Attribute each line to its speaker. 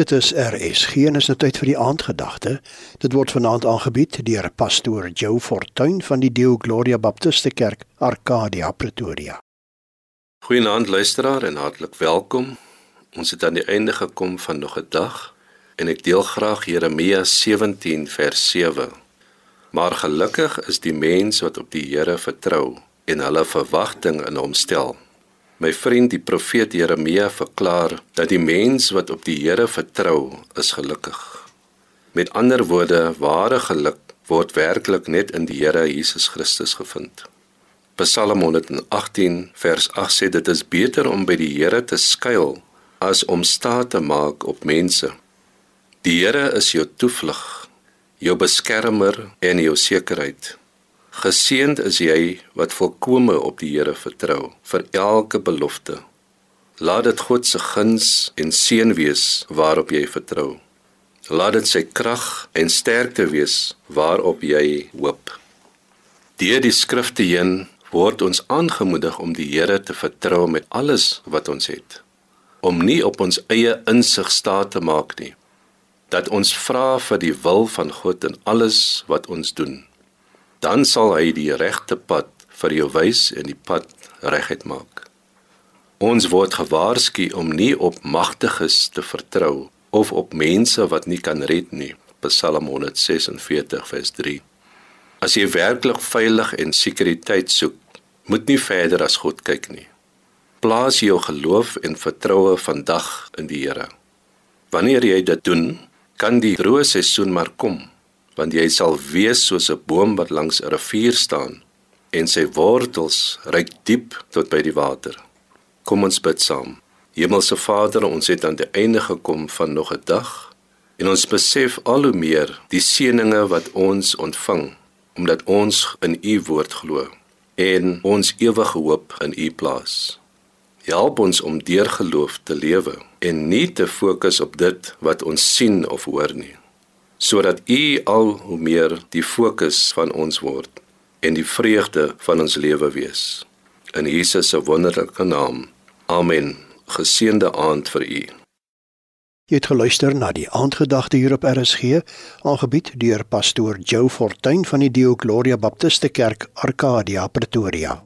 Speaker 1: Dit is RSG en is nou tyd vir die aandgedagte. Dit word vanaand aangebied deur pastoor Joe Fortuin van die Deo Gloria Baptiste Kerk, Arcadia, Pretoria.
Speaker 2: Goeienaand luisteraar en hartlik welkom. Ons het aan die einde gekom van nog 'n dag en ek deel graag Jeremia 17 vers 7. Maar gelukkig is die mens wat op die Here vertrou en hulle verwagting in hom stel. My vriend die profeet Jeremia verklaar dat die mens wat op die Here vertrou, is gelukkig. Met ander woorde, ware geluk word werklik net in die Here Jesus Christus gevind. Psalm 118 vers 8 sê dit is beter om by die Here te skuil as om staat te maak op mense. Die Here is jou toevlug, jou beskermer en jou sekerheid. Geseend is jy wat volkome op die Here vertrou vir elke belofte. Laat dit God se guns en seën wees waarop jy vertrou. Laat dit sy krag en sterkte wees waarop jy hoop. Deur die skrifte heen word ons aangemoedig om die Here te vertrou met alles wat ons het. Om nie op ons eie insig staat te maak nie. Dat ons vra vir die wil van God in alles wat ons doen dan sal hy die regte pad vir jou wys en die pad reguit maak. Ons word gewaarsku om nie op magtiges te vertrou of op mense wat nie kan red nie. Psalm 146 vers 3. As jy werklik veilig en sekuriteit soek, moet nie verder as God kyk nie. Plaas jou geloof en vertroue vandag in die Here. Wanneer jy dit doen, kan die droë seisoen maar kom want jy sal wees soos 'n boom wat langs 'n rivier staan en sy wortels reik diep tot by die water. Kom ons bid saam. Hemelse Vader, ons het aan die einde gekom van nog 'n dag en ons besef al hoe meer die seëninge wat ons ontvang omdat ons in U woord glo en ons ewige hoop in U plaas. Help ons om deur geloof te lewe en nie te fokus op dit wat ons sien of hoor nie sodat U al hoe meer die fokus van ons word en die vreugde van ons lewe wees. In Jesus se wonderlike naam. Amen. Geseënde aand vir u.
Speaker 1: Jy het geluister na die aandgedagte hier op RSG, aangebied deur pastoor Joe Fortuin van die Dio Gloria Baptiste Kerk, Arcadia, Pretoria.